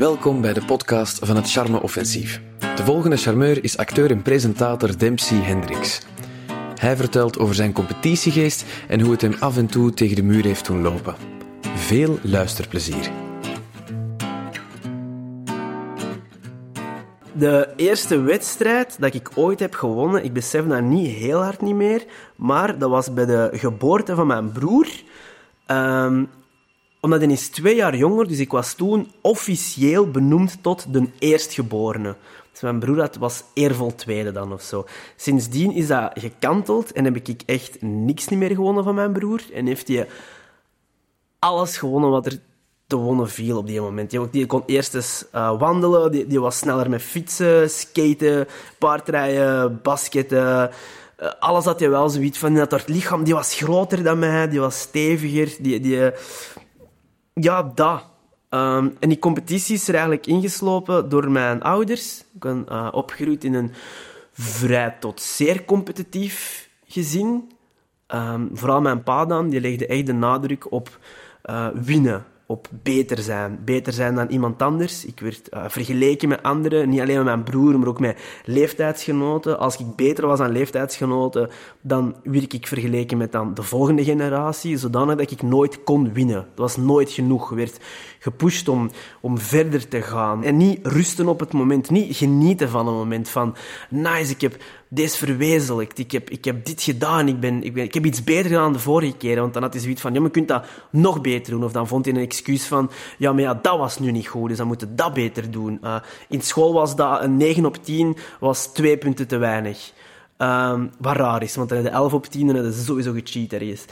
Welkom bij de podcast van het Charme Offensief. De volgende charmeur is acteur en presentator Dempsey Hendricks. Hij vertelt over zijn competitiegeest en hoe het hem af en toe tegen de muur heeft doen lopen. Veel luisterplezier. De eerste wedstrijd dat ik ooit heb gewonnen, ik besef dat niet heel hard niet meer, maar dat was bij de geboorte van mijn broer. Ehm, omdat hij is twee jaar jonger, dus ik was toen officieel benoemd tot de eerstgeborene. Dus mijn broer dat was eervol tweede dan of zo. Sindsdien is dat gekanteld en heb ik echt niks niet meer gewonnen van mijn broer. En heeft hij alles gewonnen wat er te wonnen viel op die moment. Die, die kon eerst eens uh, wandelen, die, die was sneller met fietsen, skaten, paardrijden, basketten. Uh, alles had hij wel zoiets van, dat het lichaam, die was groter dan mij, die was steviger, die... die ja, dat. Um, en die competitie is er eigenlijk ingeslopen door mijn ouders. Ik ben uh, opgegroeid in een vrij tot zeer competitief gezin. Um, vooral mijn pa dan, die legde echt de nadruk op uh, winnen op beter zijn. Beter zijn dan iemand anders. Ik werd uh, vergeleken met anderen, niet alleen met mijn broer, maar ook met leeftijdsgenoten. Als ik beter was dan leeftijdsgenoten, dan werd ik vergeleken met dan de volgende generatie, zodanig dat ik nooit kon winnen. Dat was nooit genoeg. Ik werd gepusht om, om verder te gaan. En niet rusten op het moment, niet genieten van een moment van nice, ik heb deze verwezenlijkt. Ik heb, ik heb dit gedaan. Ik, ben, ik, ben, ik heb iets beter gedaan dan de vorige keer. Want dan had hij zoiets van, ja, je kunt dat nog beter doen. Of dan vond hij een excuus van, ja, maar ja, dat was nu niet goed. Dus dan moeten dat beter doen. Uh, in school was dat een 9 op 10, was twee punten te weinig. Um, wat raar is, want dan de 11 op 10 en dat is sowieso gecheat ergens.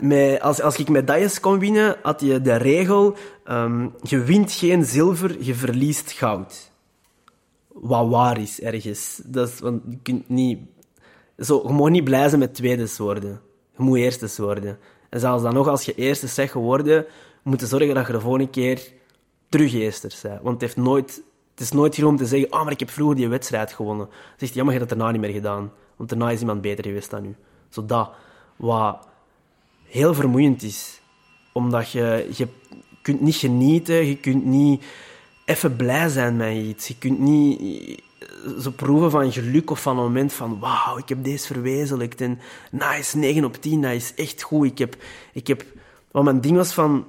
Met, als, als ik medailles kon winnen, had je de regel, um, je wint geen zilver, je verliest goud wat waar is ergens. Dat is, want je kunt niet... Zo, je mag niet blij zijn met tweede worden. Je moet eerste worden. En zelfs dan nog, als je eerste zegt geworden, moet je zorgen dat je de volgende keer terug eerste bent. Want het, heeft nooit, het is nooit genoeg om te zeggen, oh, maar ik heb vroeger die wedstrijd gewonnen. Dan zegt jammer, je hebt het daarna niet meer gedaan. Want daarna is iemand beter geweest dan u. Zodat, wat heel vermoeiend is. Omdat je, je kunt niet genieten, je kunt niet even blij zijn met iets. Je kunt niet zo proeven van geluk of van een moment van wauw, ik heb deze verwezenlijkt en nice, 9 op 10, dat is echt goed. Ik heb, ik heb, wat mijn ding was van,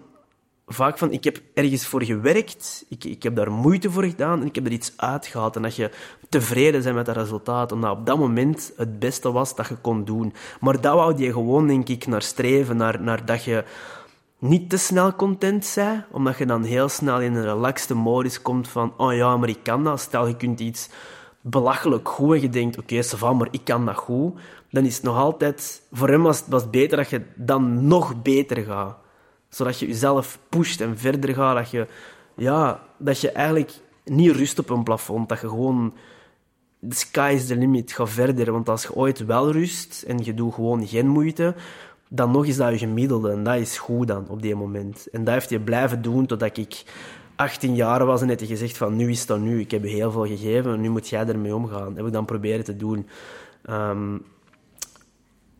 vaak van, ik heb ergens voor gewerkt, ik, ik heb daar moeite voor gedaan en ik heb er iets uitgehaald. En dat je tevreden bent met dat resultaat, omdat op dat moment het beste was dat je kon doen. Maar dat wou je gewoon, denk ik, naar streven, naar, naar dat je niet te snel content zijn, omdat je dan heel snel in een relaxte modus komt van, oh ja, maar ik kan dat. Stel, je kunt iets belachelijk goed en je denkt, oké, okay, maar ik kan dat goed. Dan is het nog altijd, voor hem was het beter dat je dan nog beter gaat. Zodat je jezelf pusht en verder gaat. Dat je, ja, dat je eigenlijk niet rust op een plafond. Dat je gewoon, the sky is the limit, ga verder. Want als je ooit wel rust en je doet gewoon geen moeite, dan nog is dat je gemiddelde. En dat is goed dan, op die moment. En dat heeft je blijven doen totdat ik 18 jaar was en net gezegd van nu is dat nu. Ik heb je heel veel gegeven, nu moet jij ermee omgaan. Dat heb ik dan proberen te doen. Um,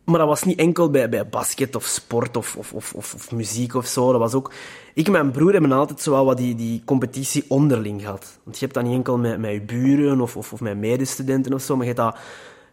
maar dat was niet enkel bij, bij basket of sport of, of, of, of, muziek of zo. Dat was ook... Ik en mijn broer hebben altijd zo wat die, die competitie onderling gehad. Want je hebt dat niet enkel met, met je buren of, of, of met medestudenten of zo, maar je hebt dat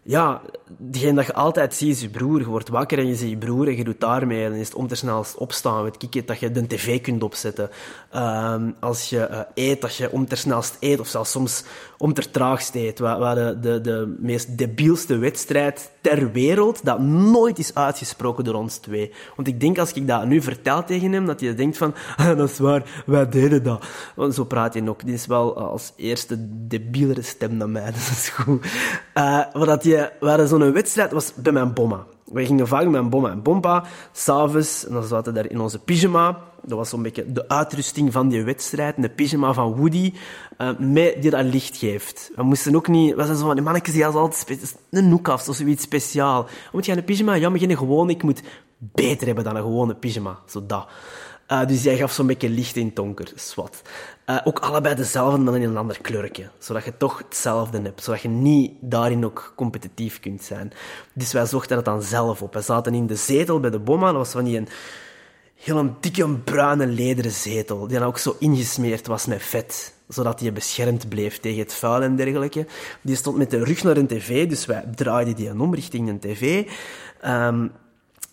ja, degene dat je altijd ziet is je broer. Je wordt wakker en je ziet je broer en je doet daarmee. En dan is het om te snel opstaan. Weet ik dat je de tv kunt opzetten. Um, als je uh, eet, dat je om te snelst eet. Of zelfs soms om traagst eet. We de, de, de meest debielste wedstrijd ter wereld dat nooit is uitgesproken door ons twee. Want ik denk als ik dat nu vertel tegen hem, dat hij denkt van, ah, dat is waar, wij deden dat. Want zo praat hij ook. Die is wel als eerste debielere stem dan mij, dat is goed. Uh, wat je, we hadden zo'n wedstrijd, was bij mijn bomma. We gingen vaak met mijn bomma en bompa, s'avonds, en dan zaten daar in onze pyjama. Dat was zo'n beetje de uitrusting van die wedstrijd, de pyjama van Woody, uh, met, die dat licht geeft. We moesten ook niet, we zijn zo van die mannetjes die altijd een noek af, zoiets speciaal. Moet je een pyjama? Ja, maar gewoon, ik moet beter hebben dan een gewone pyjama. Zo dat. Uh, dus jij gaf zo'n beetje licht in donker, zwart. Uh, ook allebei dezelfde, maar in een ander kleurje. Zodat je toch hetzelfde hebt. Zodat je niet daarin ook competitief kunt zijn. Dus wij zochten dat dan zelf op. We zaten in de zetel bij de bomma. Dat was van die een heel dikke bruine lederen zetel, die dan ook zo ingesmeerd was met vet, zodat die beschermd bleef tegen het vuil en dergelijke. Die stond met de rug naar een tv, dus wij draaiden die om richting een tv. Um,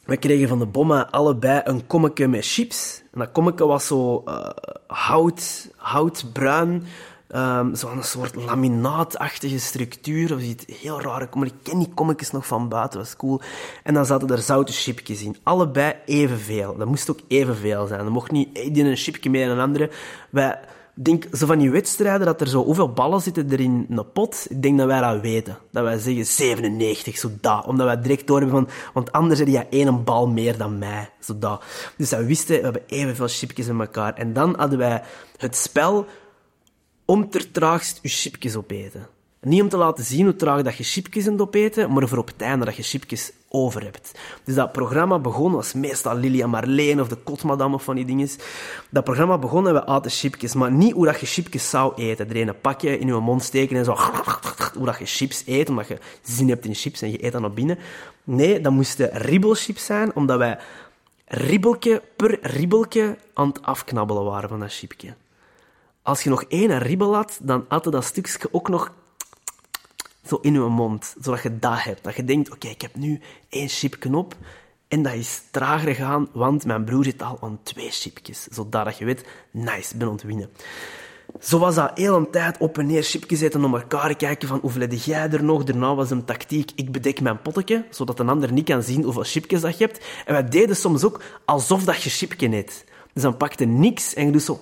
we kregen van de bommen allebei een kommetje met chips. En dat kommetje was zo uh, hout, houtbruin, um, zo'n soort laminaatachtige structuur. Of iets heel raar. Ik ken die kommetjes nog van buiten, was cool. En dan zaten er zoute chipjes in. Allebei evenveel. Dat moest ook evenveel zijn. Er mocht niet die een chipje meer dan een andere. Wij denk, zo van die wedstrijden, dat er zo hoeveel ballen zitten er in een pot, ik denk dat wij dat weten. Dat wij zeggen 97, zo dat. Omdat wij direct door hebben van, want anders heb je één bal meer dan mij, zo dat. Dus wij wisten, we hebben evenveel chipjes in elkaar. En dan hadden wij het spel om ter traagst je chipjes opeten. Niet om te laten zien hoe traag dat je chipjes in opeten, maar voor op het einde dat je chipjes over hebt. Dus dat programma begon, was meestal Lilia Marleen of de Kotmadam of van die dingen. Dat programma begon en we aten chipjes, maar niet hoe dat je chipjes zou eten. Er een pakje in je mond steken en zo, hoe dat je chips eet, omdat je zin hebt in chips en je eet dat naar binnen. Nee, dat moesten ribbelchips zijn, omdat wij ribbelke per ribbelke aan het afknabbelen waren van dat chipje. Als je nog één ribbel had, dan je dat stukje ook nog zo in je mond, zodat je dat hebt. Dat je denkt, oké, ik heb nu één chipje en dat is trager gaan, want mijn broer zit al aan twee chipjes. Zodat je weet, nice, ben ontwinnen. Zo was dat heel een tijd op en neer chipjes eten om elkaar kijken van hoeveel heb jij er nog. Daarna was een tactiek, ik bedek mijn potje, zodat een ander niet kan zien hoeveel chipjes dat je hebt. En wij deden soms ook alsof dat je chipje eet. Dus dan pakte niks en je zo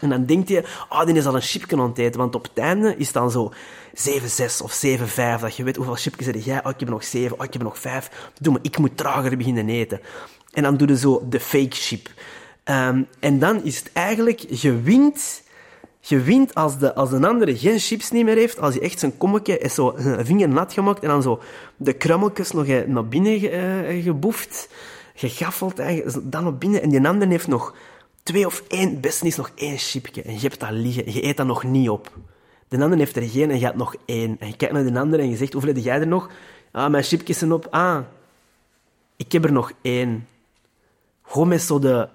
en dan denk je, oh, die is al een chipje aan het. Want op het einde is het dan zo 7-6 of 7-5. Dat je weet hoeveel chipjes heb jij. Oh, ik heb nog 7. Oh, ik heb nog 5. Doe maar, ik moet trager beginnen eten. En dan doe je zo de fake chip. Um, en dan is het eigenlijk, je wint... Je wint als de, als een andere geen chips niet meer heeft, als hij echt zijn kommetje is zo een vinger nat gemaakt en dan zo de krummeltjes nog naar binnen ge, uh, geboefd, gegaffeld, dan naar binnen. En die andere heeft nog twee of één, is nog één chipje. En je hebt dat liggen. Je eet dat nog niet op. De ander heeft er geen en je hebt nog één. En je kijkt naar de ander en je zegt, hoeveel heb jij er nog? Ah, mijn chipjes zijn op. Ah, ik heb er nog één. Gewoon met zo de...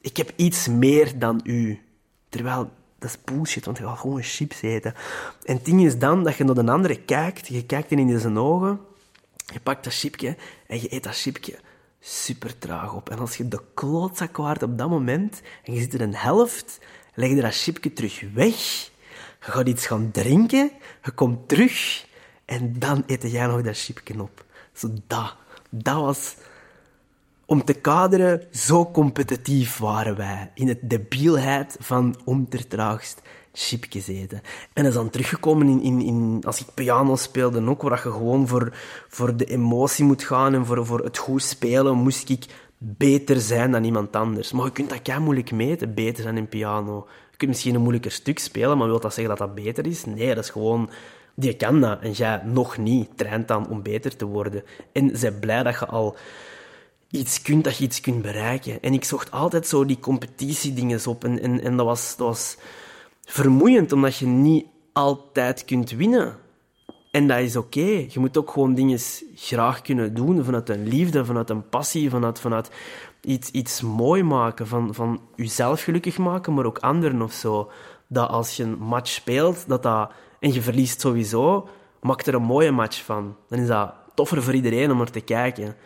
Ik heb iets meer dan u. Terwijl, dat is bullshit, want je gaat gewoon chips eten. En het ding is dan dat je naar de andere kijkt, je kijkt in zijn ogen, je pakt dat chipje en je eet dat chipje super traag op. En als je de klootzak waard op dat moment en je zit er een helft, leg je dat chipje terug weg. Je gaat iets gaan drinken, je komt terug en dan eet jij nog dat chipje op. Zo dat. Dat was... Om te kaderen, zo competitief waren wij in het debielheid van om traagst chipjes eten. En dat is dan teruggekomen in, in, in, als ik piano speelde ook, waar je gewoon voor, voor de emotie moet gaan en voor, voor het goed spelen, moest ik beter zijn dan iemand anders. Maar je kunt dat kei moeilijk meten, beter zijn in piano. Je kunt misschien een moeilijker stuk spelen, maar wil dat zeggen dat dat beter is? Nee, dat is gewoon... Die kan dat en jij nog niet. Traint dan om beter te worden. En zij blij dat je al iets kunt, dat je iets kunt bereiken. En ik zocht altijd zo die competitiedingen op. En, en, en dat was... Dat was vermoeiend, omdat je niet altijd kunt winnen. En dat is oké. Je moet ook gewoon dingen graag kunnen doen, vanuit een liefde, vanuit een passie, vanuit, vanuit iets, iets mooi maken, van, van jezelf gelukkig maken, maar ook anderen of zo. Dat als je een match speelt, dat dat, en je verliest sowieso, maak er een mooie match van. Dan is dat toffer voor iedereen om er te kijken.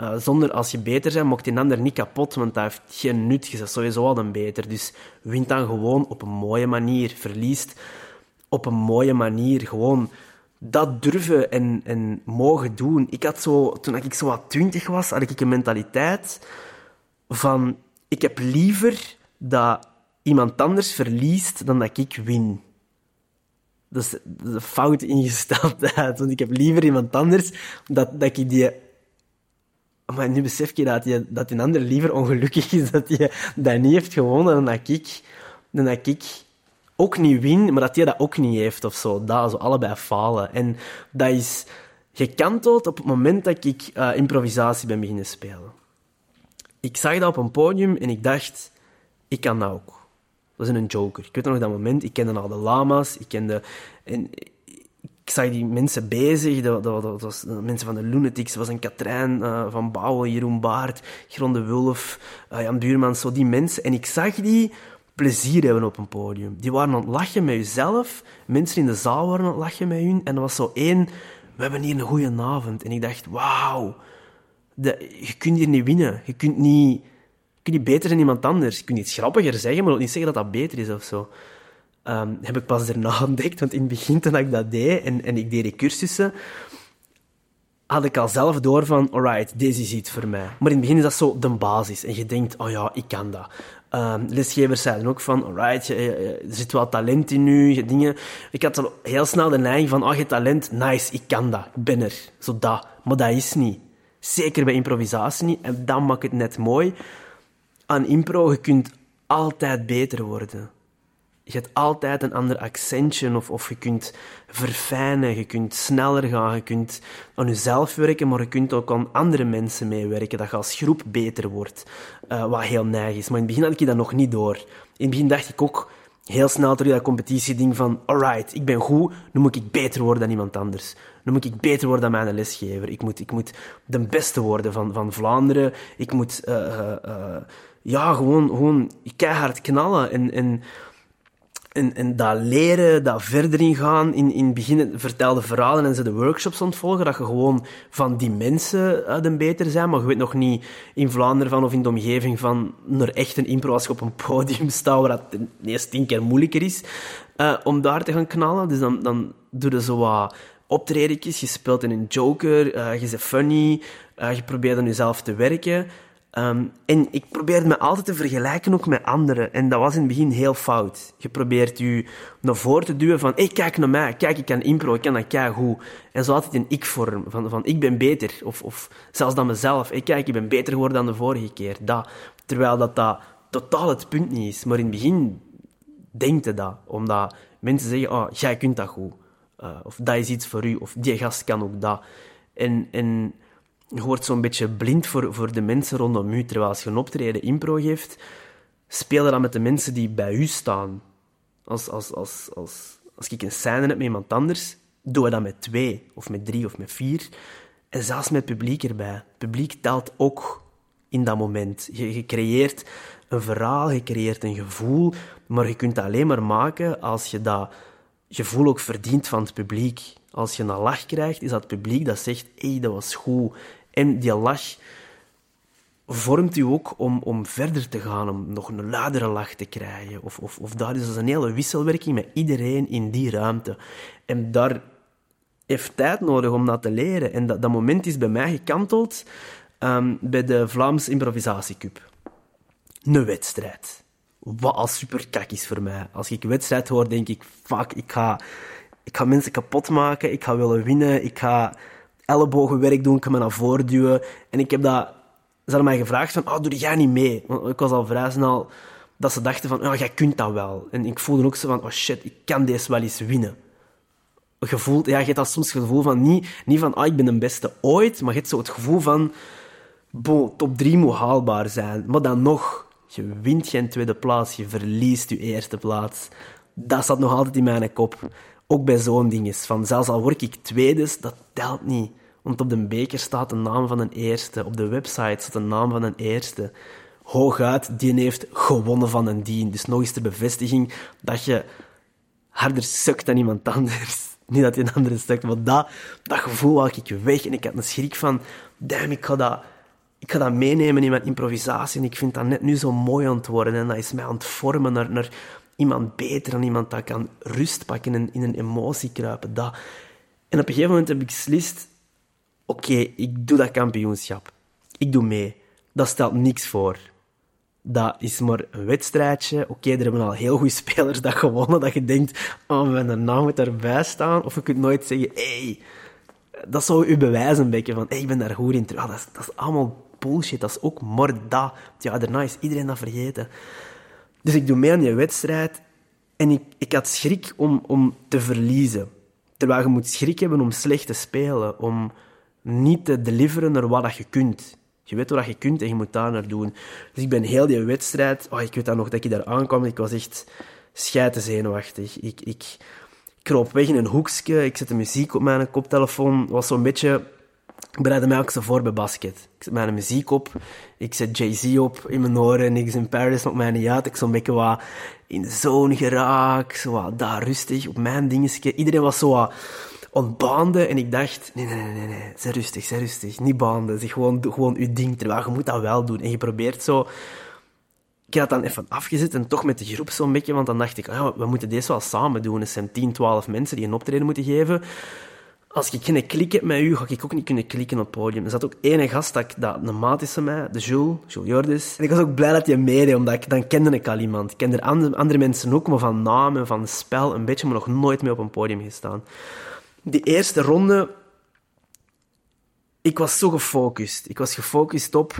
Uh, zonder als je beter bent, mocht die ander niet kapot, want dat heeft geen nut. Je bent sowieso al een beter. Dus wint dan gewoon op een mooie manier. Verliest op een mooie manier. Gewoon dat durven en, en mogen doen. Ik had zo, toen ik zo wat twintig was, had ik een mentaliteit van... Ik heb liever dat iemand anders verliest dan dat ik win. Dat is de fout ingesteldheid. Want ik heb liever iemand anders dat, dat ik die maar nu besef je dat, je dat een ander liever ongelukkig is dat hij dat niet heeft gewonnen dan dat ik, dan dat ik ook niet win, maar dat hij dat ook niet heeft of zo. Dat, zo allebei falen. En dat is gekanteld op het moment dat ik uh, improvisatie ben beginnen spelen. Ik zag dat op een podium en ik dacht, ik kan dat ook. Dat is een joker. Ik weet nog dat moment, ik kende al de lama's, ik kende... En ik zag die mensen bezig. Dat, dat, dat was mensen van de Lunatics. Dat was een Katrijn uh, van Bouwen, Jeroen Baart, Gronde Wulf, uh, Jan Buurman. Zo die mensen. En ik zag die plezier hebben op een podium. Die waren aan het lachen met jezelf. Mensen in de zaal waren aan het lachen met hun. En er was zo één... We hebben hier een goede avond. En ik dacht, wauw. Je kunt hier niet winnen. Je kunt niet, je beter dan iemand anders. Je kunt iets grappiger zeggen, maar ook niet zeggen dat dat beter is of zo. Um, heb ik pas daarna ontdekt, want in het begin toen ik dat deed en, ik deed die cursussen, had ik al zelf door van, alright, deze is iets voor mij. Maar in het begin is dat zo de basis. En je denkt, oh ja, ik kan dat. Um, lesgevers zeiden ook van, alright, er zit wel talent in nu, je dingen. Ik had al heel snel de neiging van, oh, je talent, nice, ik kan dat, ik ben er. Zo dat. Maar dat is niet. Zeker bij improvisatie niet. En dat maakt het net mooi. Aan impro, je kunt altijd beter worden je hebt altijd een ander accentje of, of je kunt verfijnen, je kunt sneller gaan, je kunt aan jezelf werken, maar je kunt ook aan andere mensen meewerken, dat je als groep beter wordt, uh, wat heel neig is. Maar in het begin had ik dat nog niet door. In het begin dacht ik ook heel snel terug dat competitieding van alright, ik ben goed, nu moet ik beter worden dan iemand anders. Nu moet ik beter worden dan mijn lesgever. Ik moet, ik moet de beste worden van, van Vlaanderen. Ik moet uh, uh, ja, gewoon, gewoon keihard knallen en... en en, en dat leren, dat verder. In, in het begin vertelde verhalen en ze de workshops ontvolgen, dat je gewoon van die mensen de beter zijn. Maar je weet nog niet in Vlaanderen van of in de omgeving van naar echt een impro als je op een podium staat, waar dat ineens tien keer moeilijker is uh, om daar te gaan knallen. Dus dan, dan doe je zo wat optredetjes. Je speelt in een joker, uh, je bent funny, je probeert aan jezelf te werken. Um, en ik probeerde me altijd te vergelijken ook met anderen. En dat was in het begin heel fout. Je probeert je naar voren te duwen van, hey, kijk naar mij, kijk, ik kan impro, ik kan dat kijk goed. En zo altijd in ik-vorm, van, van ik ben beter. Of, of zelfs dan mezelf, hey, kijk, ik ben beter geworden dan de vorige keer. Dat. Terwijl dat, dat totaal het punt niet is. Maar in het begin denkte dat, omdat mensen zeggen, oh, jij kunt dat goed. Uh, of dat is iets voor u, of die gast kan ook dat. En... en je wordt zo'n beetje blind voor, voor de mensen rondom u. Terwijl als je een optreden impro geeft, speel je dan met de mensen die bij u staan. Als, als, als, als, als ik een scène heb met iemand anders, doe je dat met twee, of met drie, of met vier. En zelfs met publiek erbij. Het publiek telt ook in dat moment. Je, creëert een verhaal, je creëert een gevoel, maar je kunt dat alleen maar maken als je dat gevoel ook verdient van het publiek. Als je een lach krijgt, is dat publiek dat zegt, hé, hey, dat was goed. En die lach vormt u ook om, om verder te gaan, om nog een luidere lach te krijgen. Of, of, of daar is dus een hele wisselwerking met iedereen in die ruimte. En daar heeft tijd nodig om dat te leren. En dat, dat moment is bij mij gekanteld um, bij de Vlaams Improvisatiecup. Een wedstrijd. Wat al super kak is voor mij. Als ik wedstrijd hoor, denk ik, fuck, ik ga, ik ga mensen kapot maken, ik ga willen winnen, ik ga ellebogenwerk doen, ik kan me naar voren duwen. En ik heb dat... Ze hadden mij gevraagd van, oh, doe jij niet mee? Want ik was al vrij snel dat ze dachten van, oh, jij kunt dat wel. En ik voelde ook zo van, oh shit, ik kan deze wel eens winnen. Je voelt, ja, je hebt dat soms het gevoel van, niet, niet van, ah, ik ben de beste ooit, maar je hebt zo het gevoel van, top 3 moet haalbaar zijn. Maar dan nog, je wint geen tweede plaats, je verliest je eerste plaats. Dat zat nog altijd in mijn kop. Ook bij zo'n ding is. Van, zelfs al word ik tweede, dat telt niet. Want op de beker staat de naam van een eerste. Op de website staat de naam van een eerste. Hooguit, die heeft gewonnen van een dien. Dus nog eens de bevestiging dat je harder sukt dan iemand anders. Niet dat je een andere sukt, maar dat, dat gevoel had ik weg. En ik had een schrik van, damn, ik ga dat, ik dat meenemen in mijn improvisatie. En ik vind dat net nu zo mooi aan het worden. En dat is mij aan het vormen naar, naar iemand beter dan iemand dat kan rust pakken en in een emotie kruipen. Dat. En op een gegeven moment heb ik beslist, oké, ik doe dat kampioenschap. Ik doe mee. Dat stelt niks voor. Dat is maar een wedstrijdje. Oké, er hebben al heel goede spelers dat gewonnen, dat je denkt, oh, mijn naam moet erbij staan. Of je kunt nooit zeggen, hey, dat zou u bewijzen een beetje van, hey, ik ben daar goed in. dat, is, dat is allemaal bullshit. Dat is ook maar dat. Ja, daarna is iedereen dat vergeten. Dus ik doe mee aan die wedstrijd en ik, ik had schrik om, om te verliezen. Terwijl je moet schrik hebben om slecht te spelen, om niet te deliveren naar wat je kunt. Je weet wat je kunt en je moet daar naar doen. Dus ik ben heel die wedstrijd... Oh, ik weet dan nog dat ik daar aankwam. Ik was echt schijten zenuwachtig. Ik, ik, kroop weg in een hoekje. Ik zette muziek op mijn koptelefoon. Was zo'n beetje... Ik bereidde mij ook zo voor bij basket. Ik zet mijn muziek op. Ik zet Jay-Z op in mijn oren. Niggas in Paris op mij niet. Ik zo'n beetje wat in de zone geraak. Zo daar rustig op mijn dingetje. Iedereen was zo wat ontbaande. En ik dacht, nee, nee, nee, nee, nee. Zeg rustig, zeg rustig. Niet baanden. Zeg gewoon, gewoon je ding. Terwijl je moet dat wel doen. En je probeert zo ik had dan even afgezet en toch met de groep zo'n beetje, want dan dacht ik, oh we moeten deze wel samen doen. Er zijn 10, 12 mensen die een optreden moeten geven. Als ik geen klik heb met u, ga ik ook niet kunnen klikken op het podium. Er zat ook ene gast dat, dat een is mij, de Jules, Jules Jordis. En ik was ook blij dat hij meedeed, omdat ik, dan kende ik al iemand. Ik kende andere, andere mensen ook, maar van naam en van spel een beetje, maar nog nooit mee op een podium gestaan. Die eerste ronde, ik was zo gefocust. Ik was gefocust op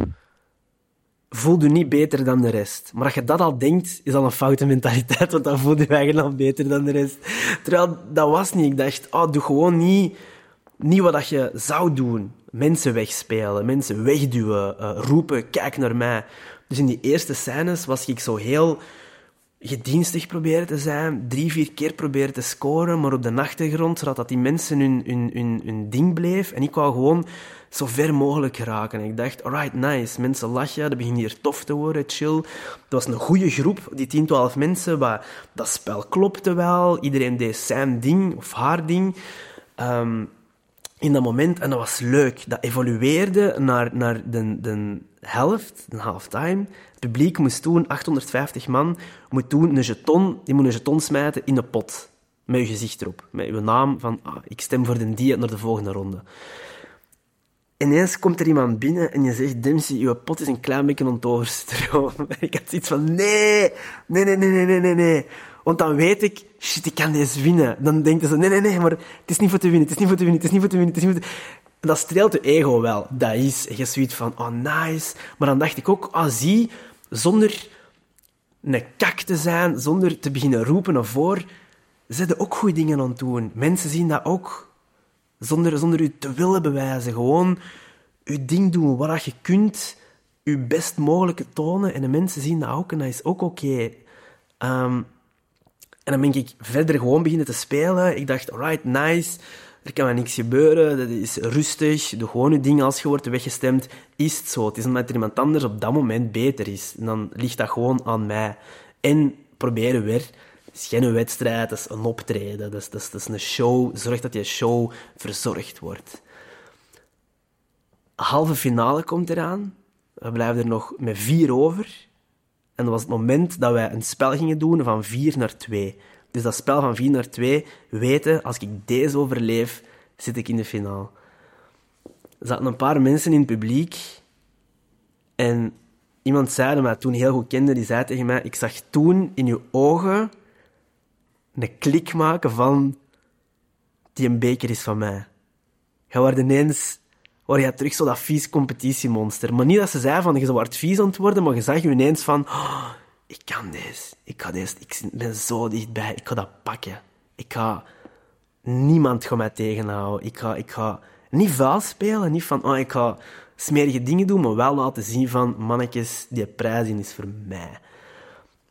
voel je niet beter dan de rest. Maar als je dat al denkt, is dat een foute mentaliteit, want dan voel je eigenlijk al beter dan de rest. Terwijl dat was niet. Ik dacht, oh, doe gewoon niet, niet wat je zou doen. Mensen wegspelen, mensen wegduwen, uh, roepen, kijk naar mij. Dus in die eerste scènes was ik zo heel gedienstig proberen te zijn, drie, vier keer proberen te scoren, maar op de achtergrond, zodat dat die mensen hun, hun, hun, ding bleef. En ik wou gewoon zo ver mogelijk geraken. En ik dacht, alright, nice. Mensen lachen, dat begint hier tof te worden, chill. Dat was een goede groep, die 10, 12 mensen. Waar dat spel klopte wel. Iedereen deed zijn ding of haar ding. Um, in dat moment, en dat was leuk. Dat evolueerde naar, naar de, de helft, de halftime. Het publiek moest toen, 850 man, moet toen een jeton, die moet een jeton smijten in de pot. Met je gezicht erop. Met je naam van, ah, ik stem voor de die naar de volgende ronde ineens komt er iemand binnen en je zegt, Dempsey, je pot is een klein beetje overstromen. ik had zoiets van, nee, nee, nee, nee, nee, nee, nee. Want dan weet ik, shit, ik kan deze winnen. Dan denken ze, nee, nee, nee, maar het is niet voor te winnen, het is niet voor te winnen, het is niet voor te winnen, het is niet voor te... Dat streelt je ego wel. Dat is, je zoiets van, oh, nice. Maar dan dacht ik ook, ah, zie, zonder een kak te zijn, zonder te beginnen roepen naar voor, ze ook goede dingen aan het doen. Mensen zien dat ook zonder, zonder u te willen bewijzen. Gewoon uw ding doen, wat je kunt. Uw best mogelijke tonen. En de mensen zien dat ook en dat is ook oké. Ehm, en dan ben ik verder gewoon beginnen te spelen. Ik dacht, alright, nice. Er kan maar niks gebeuren. Dat is rustig. Doe gewoon je ding. Als je wordt weggestemd, is het zo. Het is omdat er iemand anders op dat moment beter is. En dan ligt dat gewoon aan mij. En proberen weer is geen wedstrijd, dat is een optreden. Dat is, dat, is, dat is een show. Zorg dat je show verzorgd wordt. halve finale komt eraan. We blijven er nog met vier over. En dat was het moment dat wij een spel gingen doen van 4 naar 2. Dus dat spel van 4 naar 2, weten, als ik deze overleef, zit ik in de finale. Er zaten een paar mensen in het publiek. En iemand zei, dat mij toen heel goed kende, die zei tegen mij, ik zag toen in je ogen een klik maken van die een beker is van mij. Je wordt ineens je terug zo dat vies competitiemonster. Maar niet dat ze zei van je wordt vies aan worden, maar je zag je ineens van oh, ik kan deze, ik ga deze, ik ben zo dichtbij, ik ga dat pakken. Ik ga, niemand gaat mij tegenhouden. Ik ga, ik ga niet vuil spelen, niet van oh, ik ga smerige dingen doen, maar wel laten zien van mannetjes, die prijs is voor mij.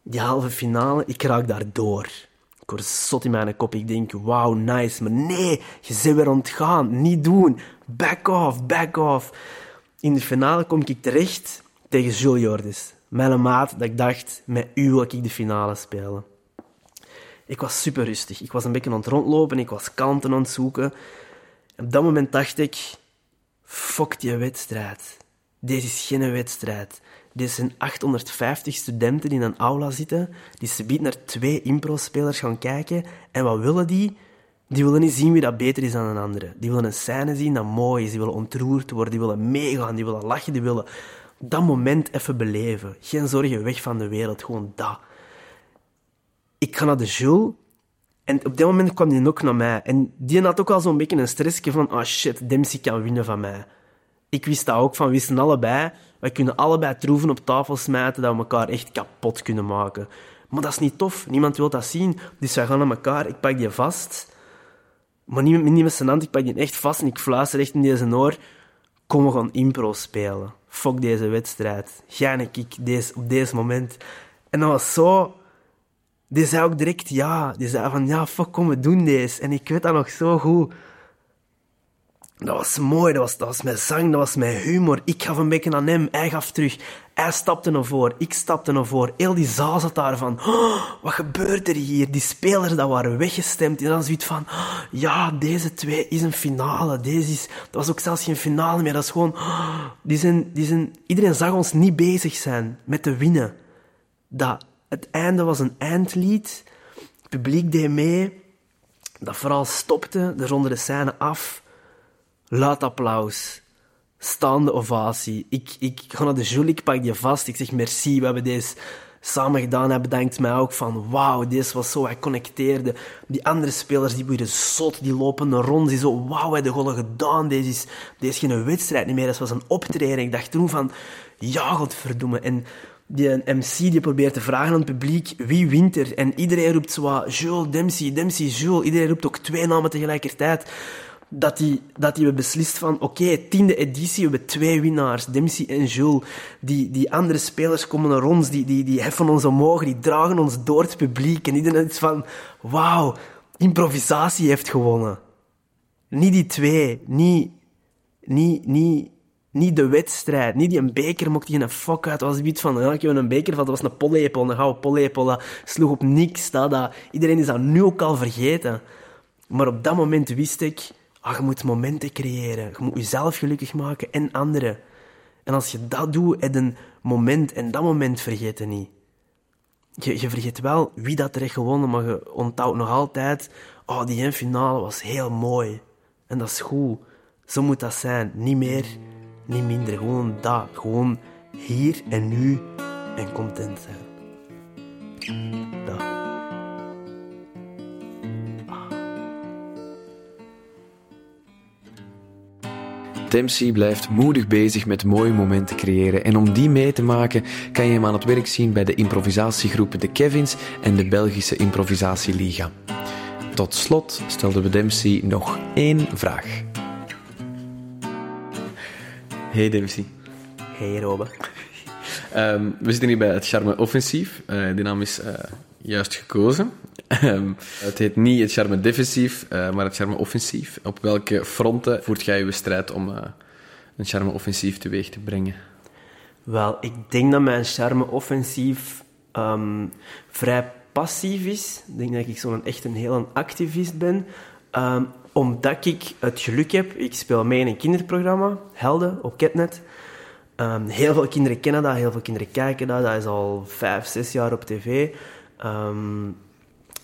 Die halve finale, ik raak daar door. Ik word zot in mijn kop. Ik denk, wauw, nice. Maar nee, je bent weer ontgaan. Niet doen. Back off, back off. In de finale kom ik terecht tegen Jules Jordis. Mijn maat, dat ik dacht, met u wil ik de finale spelen. Ik was super rustig. Ik was een beetje aan het rondlopen. Ik was kanten aan het zoeken. Op dat moment dacht ik, fuck die wedstrijd. Deze is geen wedstrijd. Dit zijn 850 studenten die in een aula zitten, die ze biedt naar twee impro-spelers gaan kijken. En wat willen die? Die willen niet zien wie dat beter is dan een andere. Die willen een scène zien dat mooi is. Die willen ontroerd worden. Die willen meegaan. Die willen lachen. Die willen dat moment even beleven. Geen zorgen, weg van de wereld. Gewoon dat. Ik ga naar de Jules. En op dat moment kwam die ook naar mij. En die had ook al zo'n beetje een stressje van... Ah oh shit, Dempsey kan winnen van mij. Ik wist dat ook van. Wisten allebei wij kunnen allebei troeven op tafel smijten dat we elkaar echt kapot kunnen maken. Maar dat is niet tof. Niemand wil dat zien. Dus wij gaan naar elkaar. Ik pak die vast. Maar niet, niet met zijn hand. Ik pak die echt vast en ik fluister echt in deze oor. Kom, we gaan impro spelen. Fuck deze wedstrijd. En ik deze, op deze moment. En dat was zo Die zei ook direct ja. Die zei van, ja, fuck, kom, we doen deze. En ik weet dat nog zo goed. Dat was mooi, dat was, mijn zang, dat was mijn humor. Ik gaf een beetje aan hem, hij gaf terug. Hij stapte naar voor, ik stapte naar voor. Heel die zaal zat daar van, oh, wat gebeurt er hier? Die spelers dat waren weggestemd. En dan zoiets van, oh, ja, deze twee is een finale. Deze is, dat was ook zelfs geen finale meer. Dat is gewoon, oh, die zijn, die zijn, iedereen zag ons niet bezig zijn met te winnen. Dat, het einde was een eindlied. Het publiek deed mee. Dat vooral stopte, er ronden de scène af. Luid applaus. Staande ovatie. Ik, ik ga naar de Jules, ik pak die vast. Ik zeg merci, we hebben deze samen gedaan. Hij bedankt mij ook van wauw, deze was zo, hij connecteerde. Die andere spelers die worden zot, die lopen rond. Die zo wauw, hij de gewoon gedaan. Deze is, deze geen wedstrijd niet meer, dat was een optreden. Ik dacht toen van ja, godverdomme. En die MC die probeert te vragen aan het publiek wie wint er. En iedereen roept zo Jules, Dempsey, Dempsey, Jules. Iedereen roept ook twee namen tegelijkertijd dat die, dat die we beslist van, oké, tiende editie, we hebben twee winnaars, Dempsey en Jules. Die, die andere spelers komen naar ons, die, die, die heffen ons omhoog, die dragen ons door het publiek. En iedereen is van, wauw, improvisatie heeft gewonnen. Niet die twee, niet, niet, niet, niet de wedstrijd, niet die een beker mocht die een fuck uit. Was iets van, ja, ik heb een beker van, dat was een pollepel, een gouden pollepel, dat sloeg op niks. Dat, iedereen is dat nu ook al vergeten. Maar op dat moment wist ik, Ah, je moet momenten creëren. Je moet jezelf gelukkig maken en anderen. En als je dat doet, heb een moment. En dat moment vergeet je niet. Je, je vergeet wel wie dat er heeft gewonnen, maar je onthoudt nog altijd... Oh, die finale was heel mooi. En dat is goed. Zo moet dat zijn. Niet meer, niet minder. Gewoon dat. Gewoon hier en nu en content zijn. Dat. Dempsey blijft moedig bezig met mooie momenten creëren en om die mee te maken kan je hem aan het werk zien bij de improvisatiegroepen De Kevins en de Belgische Improvisatieliga. Tot slot stelden we Dempsey nog één vraag. Hey Dempsey. Hey Robbe. Um, we zitten hier bij het Charme Offensief. Uh, die naam is uh, juist gekozen. Um, het heet niet het Charme Defensief, uh, maar het Charme Offensief. Op welke fronten voert jij je strijd om een Charme Offensief teweeg te brengen? Wel, ik denk dat mijn Charme Offensief um, vrij passief is. Ik denk dat ik zo'n echt een heel activist ben. Um, omdat ik het geluk heb, ik speel mee in een kinderprogramma, Helden, op Ketnet. Heel veel kinderen kennen dat, heel veel kinderen kijken dat. Dat is al vijf, zes jaar op tv. Um,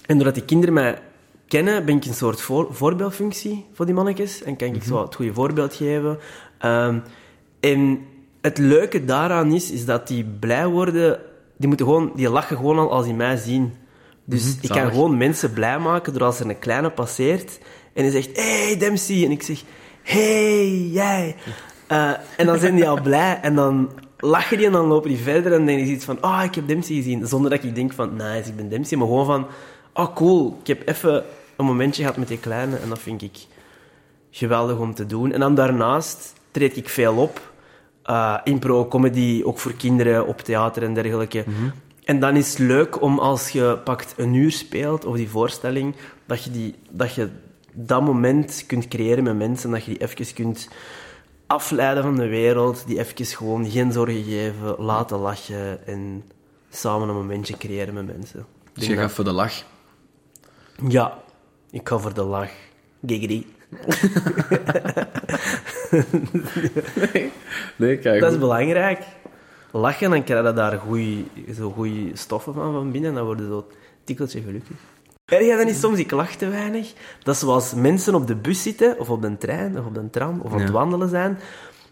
en doordat die kinderen mij kennen, ben ik een soort voor, voorbeeldfunctie voor die mannetjes. En kan ik mm zo het goede voorbeeld geven. Um, en het leuke daaraan is, is dat die blij worden... Die, moeten gewoon, die lachen gewoon al als die mij zien. Dus mm ik kan gewoon mensen blij maken door als er een kleine passeert en die zegt, hey Dempsey. En ik zeg, hey jij. Uh, en dan zijn die al blij en dan lachen die en dan lopen die verder en dan is iets van, ah, oh, ik heb Dempsey gezien. Zonder dat ik denk van, nice, ik ben Dempsey. Maar gewoon van, oh cool, ik heb even een momentje gehad met die kleine en dat vind ik geweldig om te doen. En dan daarnaast treed ik veel op. Uh, impro, comedy, ook voor kinderen op theater en dergelijke. Mhm. En dan is het leuk om als je pakt een uur speelt, of die voorstelling, dat je, die, dat je dat moment kunt creëren met mensen, dat je die even kunt afleiden van de wereld, die even gewoon geen zorgen geven, laten lachen en samen een momentje creëren met mensen. Dus je gaat voor de lach? Ja, ik ga voor de lach. Giggity. nee, nee kijk. Dat is belangrijk. Lachen, dan krijg je daar goede stoffen van, van binnen en dan worden zo tikkeltje gelukkig. Erg dan niet soms, ik lach te weinig? Dat zoals mensen op de bus zitten, of op de trein, of op de tram, of aan het wandelen zijn,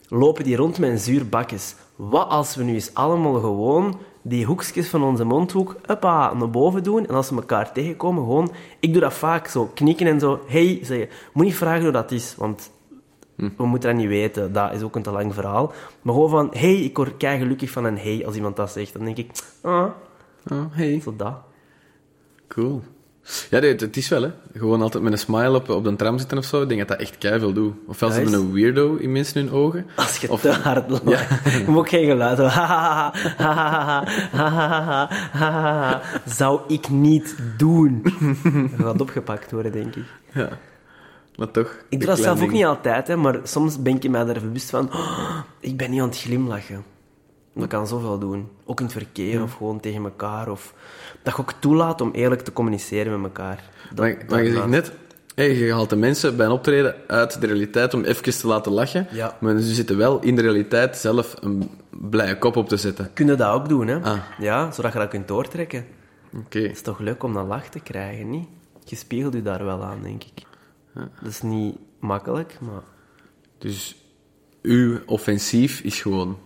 lopen die rond met een zuur bakjes. Wat als we nu eens allemaal gewoon die hoekjes van onze mondhoek uppa, naar boven doen en als we elkaar tegenkomen, gewoon... Ik doe dat vaak, zo knikken en zo, hey, zeggen. Moet niet vragen hoe dat is, want hm. we moeten dat niet weten. Dat is ook een te lang verhaal. Maar gewoon van, hey, ik word kei gelukkig van een hey als iemand dat zegt. Dan denk ik, ah, oh, hey. Zo dat. Cool. Ja, het is wel, hè. Gewoon altijd met een smile op, op de tram zitten of zo. Ik denk dat dat echt keihard doet. Ofwel ja, ze hebben een weirdo in mensen hun ogen. Als je of... te hard lacht. Ja. Je moet ook geen geluid hebben. Zou ik niet doen. Dat gaat opgepakt worden, denk ik. Ja. Maar toch... Ik doe dat zelf ook niet altijd, hè. Maar soms ben ik mij daar bewust van... Oh, ik ben niet aan het glimlachen. Dat kan zoveel doen. Ook in het verkeer, of gewoon tegen elkaar, of dat je ook toelaat om eerlijk te communiceren met elkaar. Dat, Maar, maar je zegt net, hey, je haalt de mensen bij een optreden uit de realiteit om even te laten lachen. Ja. Maar ze zitten wel in de realiteit zelf een blije kop op te zetten. Kun je dat ook doen, hè? Ah. Ja, zodat je dat kunt doortrekken. Oké. Het is toch leuk om dat lach te krijgen, niet? Je spiegelt je daar wel aan, denk ik. Dat is niet makkelijk, maar... Dus uw offensief is gewoon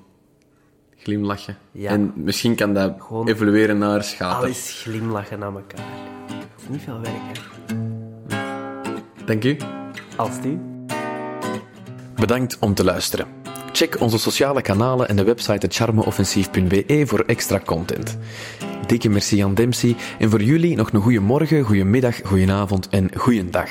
glimlachen. Ja. En misschien kan dat Gewoon evolueren naar schater. Alles glimlachen naar elkaar. Dat is niet veel werk, hè? Dank u. Als die. Bedankt om te luisteren. Check onze sociale kanalen en de website charmeoffensief.be voor extra content. Dikke merci aan Dempsey en voor jullie nog een goede morgen, goede middag, goede avond en goeiedag.